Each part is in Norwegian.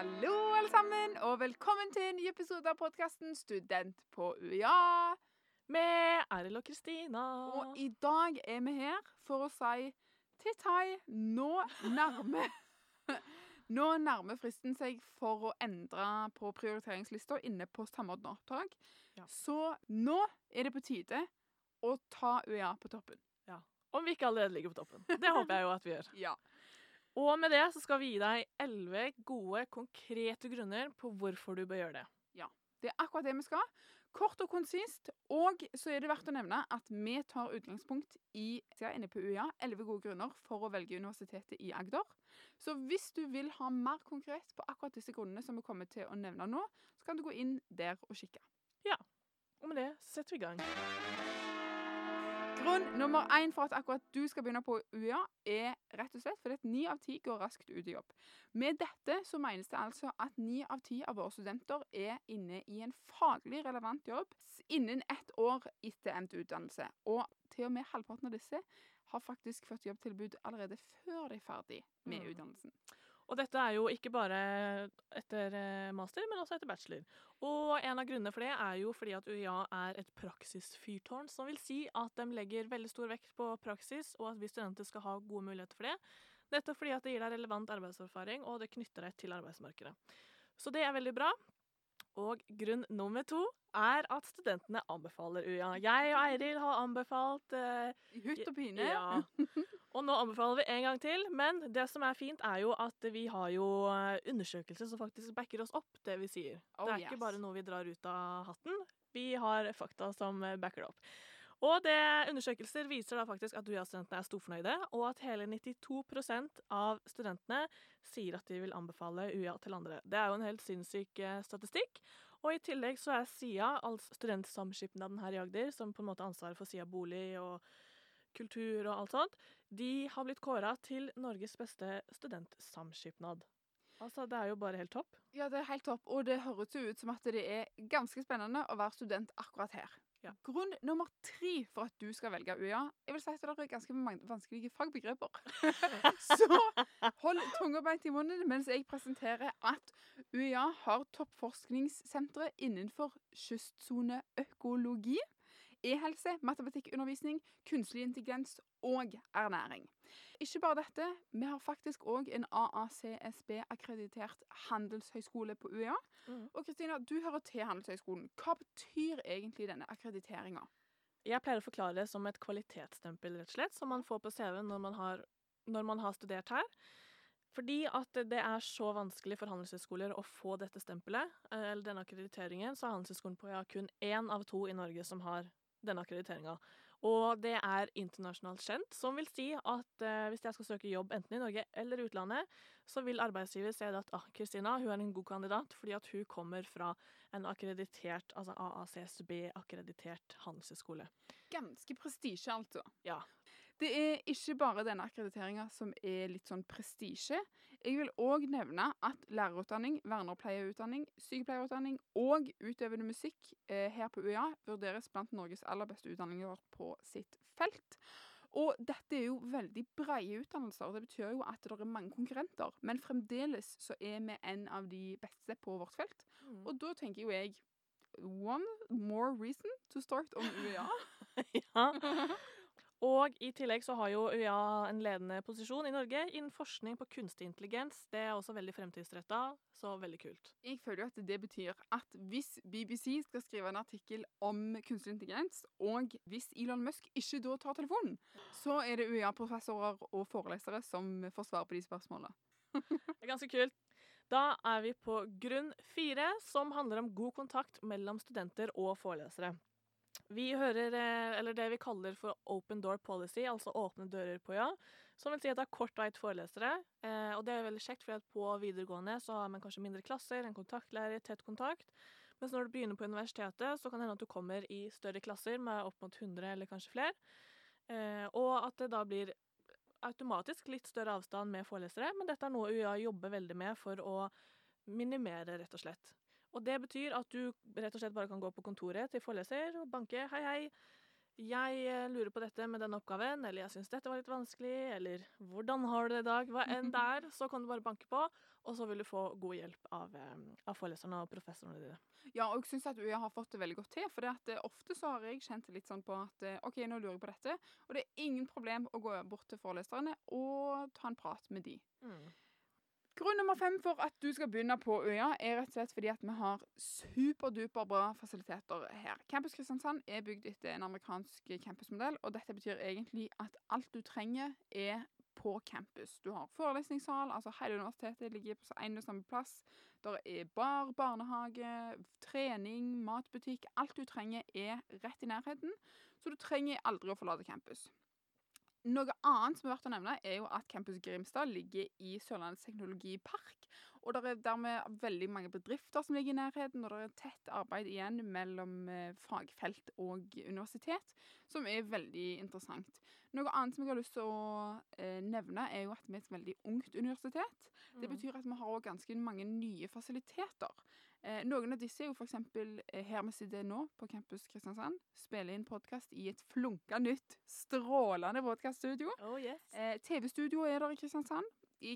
Hallo, alle sammen, og velkommen til en ny episode av podkasten Student på UiA. Med Eril og Kristina. Og i dag er vi her for å si titt hei. Nå nærmer Nå nærmer fristen seg for å endre på prioriteringslista inne på Samordna opptak. Ja. Så nå er det på tide å ta UiA på toppen. Ja. Om vi ikke allerede ligger på toppen. Det håper jeg jo at vi gjør. Ja. Og med det så skal vi gi deg elleve gode, konkrete grunner på hvorfor du bør gjøre det. Ja, Det er akkurat det vi skal. Kort og konsist. Og så er det verdt å nevne at vi tar utgangspunkt i inne på UiA, 11 gode grunner for å velge universitetet i Agder. Så hvis du vil ha mer konkret på akkurat disse grunnene som vi kommer til å nevne nå, så kan du gå inn der og kikke. Ja. Og med det setter vi i gang. Grunn nummer én for at akkurat du skal begynne på UiA, er rett og slett fordi at ni av ti går raskt ut i jobb. Med dette så menes det altså at ni av ti av våre studenter er inne i en faglig relevant jobb innen ett år etter endt utdannelse. Og til og med halvparten av disse har faktisk fått jobbtilbud allerede før de er ferdig med Mm. utdannelsen. Og dette er jo ikke bare etter eh, master, men også etter bachelor. Og en av grunnene for det er jo fordi at UiA er et praksisfyrtårn, som vil si at de legger veldig stor vekt på praksis, og at vi studenter skal ha gode muligheter for det. Nettopp fordi at det gir deg relevant arbeidserfaring, og det knytter deg til arbeidsmarkedet. Så det er veldig bra. Og grunn nummer to er at studentene anbefaler UiA. Jeg og Eiril har anbefalt eh, I hutt og pine. ja. Og nå anbefaler vi en gang til, men det som er fint, er jo at vi har jo eh, undersøkelser som faktisk backer oss opp, det vi sier. Oh, det er yes. ikke bare noe vi drar ut av hatten. Vi har fakta som eh, backer det opp. Og det undersøkelser viser da faktisk at UiA-studentene er storfornøyde, og at hele 92% av studentene sier at de vil anbefale UiA til andre. Det er jo en helt sinnssyk eh, statistikk. Og i tillegg så er SIA, altså studentsamskipnaden her i Agder, som på en måte har ansvaret for SIA bolig og kultur og alt sånt, de har blitt kåra til Norges beste studentsamskipnad. Altså, det er jo bare helt topp. Ja, det er helt topp, og det høres jo ut som at det er ganske spennende å være student akkurat her. Ja. Grunn nummer tre for at du skal velge UiA, jeg vil si at det er ganske mange vanskelige fagbegreper. Så hold tunga beint i munnen mens jeg presenterer at UiA har toppforskningssentre innenfor kystsoneøkologi, e-helse, matematikkundervisning, kunstig intelligens og ernæring. Ikke bare dette, vi har faktisk òg en AACSB-akkreditert handelshøyskole på UiA. Og Kristina, du hører til Handelshøyskolen. Hva betyr egentlig denne akkrediteringa? Jeg pleier å forklare det som et kvalitetsstempel, rett og slett, som man får på CV når man har, når man har studert her. Fordi at det er så vanskelig for handelshøyskoler å få dette stempelet, eh, eller denne akkrediteringen, så er Handelshøyskolen på UiA kun én av to i Norge som har denne akkrediteringa. Og det er internasjonalt kjent, som vil si at eh, hvis jeg skal søke jobb enten i Norge eller utlandet, så vil arbeidsgiver se at ah, Kristina hun er en god kandidat fordi at hun kommer fra en akkreditert, altså AACSB-akkreditert handelshøyskole. Ganske prestisje, altså. Ja. Det er ikke bare denne akkrediteringa som er litt sånn prestisje. Jeg vil òg nevne at lærerutdanning, vernepleierutdanning, sykepleierutdanning og utøvende musikk eh, her på UiA vurderes blant Norges aller beste utdanninger på sitt felt. Og dette er jo veldig breie utdannelser. og Det betyr jo at det er mange konkurrenter. Men fremdeles så er vi en av de beste på vårt felt. Og da tenker jo jeg One more reason to start on UiA. ja. Og i tillegg så har jo UiA en ledende posisjon i Norge innen forskning på kunstig intelligens. Det er også veldig fremtidsretta, så veldig kult. Jeg føler jo at det betyr at hvis BBC skal skrive en artikkel om kunstig intelligens, og hvis Elon Musk ikke da tar telefonen, så er det UiA-professorer og forelesere som får svar på de spørsmålene. Det er ganske kult. Da er vi på grunn fire, som handler om god kontakt mellom studenter og forelesere. Vi hører, eh, eller det vi kaller for open door policy, altså åpne dører på ja, som vil si at det er kort vei til forelesere. Eh, og det er veldig kjekt, for på videregående så har man kanskje mindre klasser, en kontaktlærer, tett kontakt. Mens når du begynner på universitetet, så kan det hende at du kommer i større klasser med opp mot 100 eller kanskje flere. Eh, og at det da blir automatisk litt større avstand med forelesere, men dette er noe UiA jobber veldig med for å minimere, rett og slett. Og det betyr at du rett og slett bare kan gå på kontoret til foreleser og banke 'hei, hei'. jeg eh, lurer på dette med denne oppgaven, eller jeg syns dette var litt vanskelig, eller hvordan har du det i dag, hva enn det er, så kan du bare banke på, og så vil du få god hjelp av, eh, av foreleserne og professorene dine. Ja, og jeg syns at UiA har fått det veldig godt til. For det at, eh, ofte så har jeg kjent litt sånn på at OK, nå lurer jeg på dette. Og det er ingen problem å gå bort til foreleserne og ta en prat med de. Grunn nummer fem for at du skal begynne på Øya, er rett og slett fordi at vi har superduper bra fasiliteter her. Campus Kristiansand er bygd etter en amerikansk campusmodell, og dette betyr egentlig at alt du trenger, er på campus. Du har forelesningssal, altså hele universitetet ligger på en og samme plass. Der er bar, barnehage, trening, matbutikk. Alt du trenger er rett i nærheten, så du trenger aldri å forlate campus. Noe annet som er verdt å nevne, er jo at Campus Grimstad ligger i Sørlandets teknologipark. Og det er dermed veldig mange bedrifter som ligger i nærheten, og det er tett arbeid igjen mellom eh, fagfelt og universitet, som er veldig interessant. Noe annet som jeg har lyst til å eh, nevne, er jo at vi er et veldig ungt universitet. Det Mm. betyr at vi har òg ganske mange nye fasiliteter. Eh, noen av disse er jo f.eks. eksempel her vi sitter nå, på Campus Kristiansand. Spiller inn podkast i et flunka nytt, strålende podkaststudio. Oh yes. Eh, TV-studio er der i Kristiansand. I,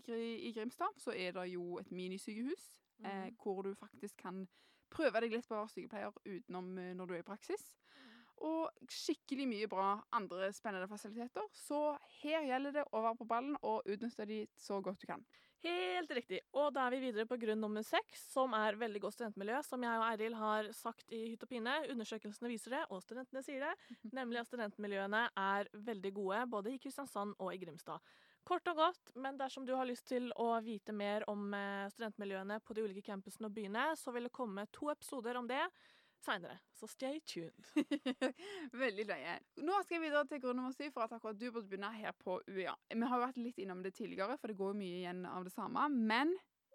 I Grimstad så er det jo et minisykehus, eh, Mhm. hvor du faktisk kan prøve deg litt på å være sykepleier utenom eh, når du er i praksis. Og skikkelig mye bra andre spennende fasiliteter. Så her gjelder det å være på ballen og utnytte de så godt du kan. Helt riktig. Og da er vi videre på grunn nummer seks, som er veldig godt studentmiljø, som jeg og Eiril har sagt i hytt og pine. Undersøkelsene viser det, og studentene sier det. Nemlig at studentmiljøene er veldig gode, både i Kristiansand og i Grimstad. Kort og godt, men dersom du har lyst til å vite mer om eh, studentmiljøene på de ulike campusene og byene, så vil det komme to episoder om det seinere. Så stay tuned. Veldig løye. Nå skal jeg videre til grunn nummer syv, for at akkurat du burde begynne her på UiA. Vi har jo vært litt innom det tidligere, for det går jo mye igjen av det samme. Men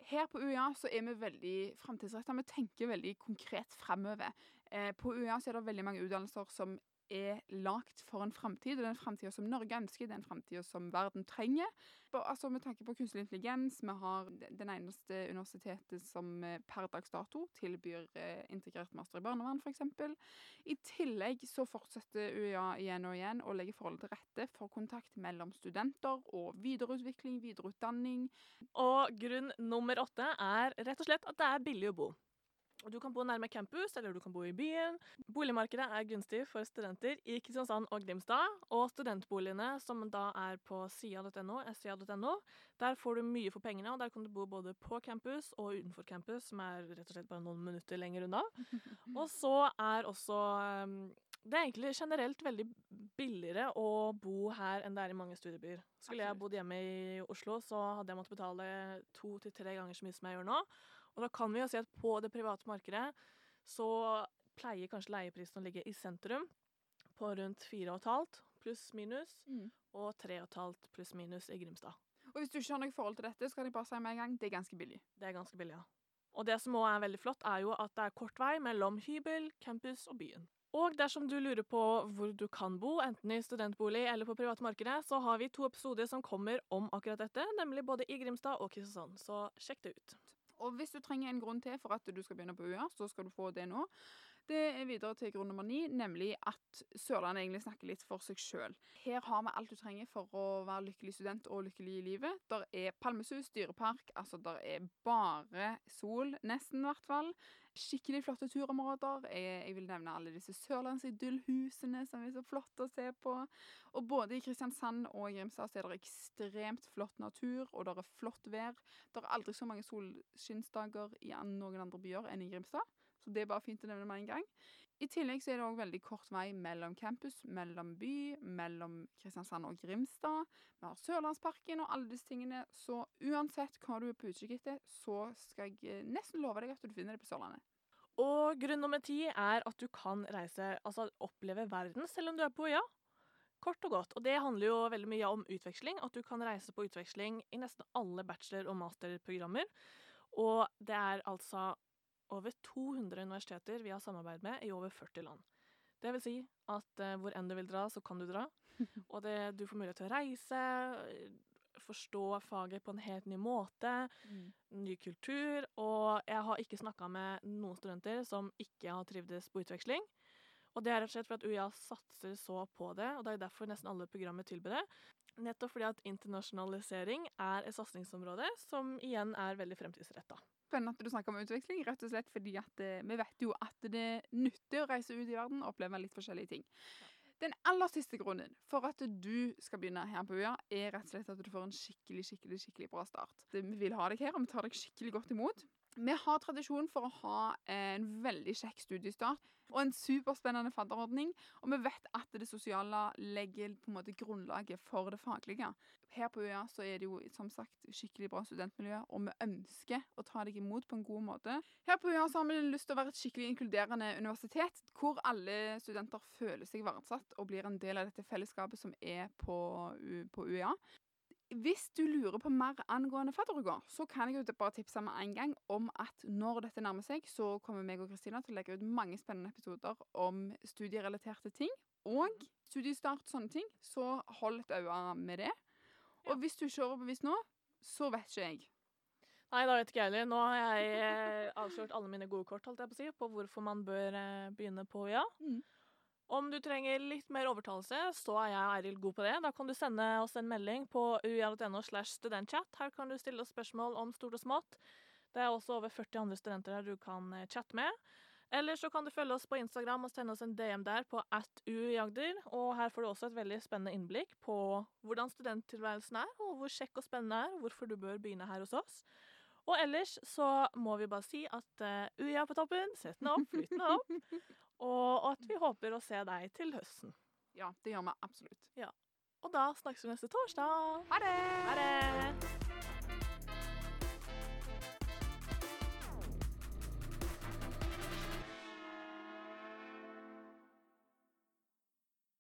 her på UiA så er vi veldig framtidsretta. Vi tenker veldig konkret fremover. Eh, på UiA så er det veldig mange utdannelser som er lagt for en framtid, og den framtida som Norge ønsker, den framtida som verden trenger. Altså Med tanke på kunstig intelligens, vi har den eneste universitetet som eh, per dags dato tilbyr eh, integrert master i barnevern, f.eks. I tillegg så fortsetter UiA igjen og igjen å legge forholdene til rette for kontakt mellom studenter og videreutvikling, videreutdanning. Og grunn nummer åtte er rett og slett at det er billig å bo. Du kan bo nærme campus, eller du kan bo i byen. Boligmarkedet er gunstig for studenter i Kristiansand og Grimstad. Og studentboligene, som da er på sia.no, sia.no, der får du mye for pengene. og Der kan du bo både på campus og utenfor campus, som er rett og slett bare noen minutter lenger unna. Og så er også um, Det er egentlig generelt veldig billigere å bo her enn det er i mange studiebyer. Skulle jeg bodd hjemme i Oslo, så hadde jeg måttet betale to til tre ganger så mye som jeg gjør nå. Og da kan vi jo si at på det private markedet så pleier kanskje leieprisen å ligge i sentrum på rundt 4,5 pluss minus, Mm. og 3,5 pluss minus i Grimstad. Og hvis du ikke har noe forhold til dette, så kan jeg bare si med en gang det er ganske billig. Det er ganske billig, ja. Og det som òg er veldig flott, er jo at det er kort vei mellom hybel, campus og byen. Og dersom du lurer på hvor du kan bo, enten i studentbolig eller på privatmarkedet, så har vi to episoder som kommer om akkurat dette, nemlig både i Grimstad og Kristiansand. Så sjekk det ut. Og hvis du trenger en grunn til for at du skal begynne på UiA, så skal du få det nå. Det er videre til grunn nummer ni, nemlig at Sørlandet egentlig snakker litt for seg sjøl. Her har vi alt du trenger for å være lykkelig student og lykkelig i livet. Der er palmesus, dyrepark, altså der er bare sol, nesten i hvert fall. Skikkelig flotte turområder. Jeg, jeg vil nevne alle disse sørlandsidyllhusene som er så flotte å se på. Og både i Kristiansand og Grimstad så er det ekstremt flott natur, og det er flott vær. Det er aldri så mange solskinnsdager i noen andre byer enn i Grimstad, så det er bare fint å nevne med en gang. I tillegg så er det òg veldig kort vei mellom campus, mellom by, mellom Kristiansand og Grimstad. Vi har Sørlandsparken og alle disse tingene, så uansett hva du er på utkikk etter, så skal jeg eh, nesten love deg at du finner det på Sørlandet. Og grunn nummer ti er at du kan reise, altså oppleve verden selv om du er på øya. Kort og godt. Og det handler jo veldig mye om utveksling. At du kan reise på utveksling i nesten alle bachelor- og masterprogrammer. Og det er altså over 200 universiteter vi har samarbeid med i over 40 land. Det vil si at eh, hvor enn du vil dra, så kan du dra. Og det, du får mulighet til å reise, eh, forstå faget på en helt ny måte ny kultur, og jeg har ikke snakka med noen studenter som ikke har trivdes på utveksling. Og det er rett og slett for at UiA satser så på det, og det er derfor nesten alle programmer tilbyr det. Nettopp fordi at internasjonalisering er et satsingsområde som igjen er veldig fremtidsretta. Spennende at du snakker om utveksling, rett og slett fordi at eh, vi vet jo at det nytter å reise ut i verden og oppleve litt forskjellige ting. Den aller siste grunnen for at du skal begynne her på UiA, er rett og slett at du får en skikkelig skikkelig, skikkelig bra start. Vi vil ha deg her, og vi tar deg skikkelig godt imot. Vi har tradisjon for å ha en veldig kjekk studiestart og en superspennende fadderordning. Og vi vet at det sosiale legger på en måte grunnlaget for det faglige. Her på UiA så er det jo som sagt skikkelig bra studentmiljø, og vi ønsker å ta deg imot på en god måte. Her på UiA så har vi lyst til å være et skikkelig inkluderende universitet, hvor alle studenter føler seg verdsatt og blir en del av dette fellesskapet som er på, på UiA. Hvis du lurer på mer angående fadderuka, så kan jeg jo bare tipse med en gang om at når dette nærmer seg, så kommer meg og Kristina til å legge ut mange spennende episoder om studierelaterte ting og studiestart og sånne ting. Så hold et øye med det. Og hvis du ikke er overbevist nå, så vet ikke jeg. Nei, da vet ikke jeg heller. Nå har jeg eh, avslørt alle mine gode kort holdt jeg på å si, på hvorfor man bør eh, begynne på UiA. Mm. Om du trenger litt mer overtalelse, så er jeg og Eiril god på det. Da kan du sende oss en melding på uia.no slash studentchat. Her kan du stille oss spørsmål om stort og smått. Det er også over 40 andre studenter her du kan eh, chatte med. Eller så kan du følge oss på Instagram og sende oss en DM der på at uiagder. Og her får du også et veldig spennende innblikk på hvordan studenttilværelsen er, og hvor kjekk og spennende er, og hvorfor du bør begynne her hos oss. Og ellers så må vi bare si at uh, UiA på toppen, sett den opp, flytt den opp. Og at vi håper å se deg til høsten. Ja, det gjør vi absolutt. Og da snakkes vi neste torsdag. Ha det! Ha det!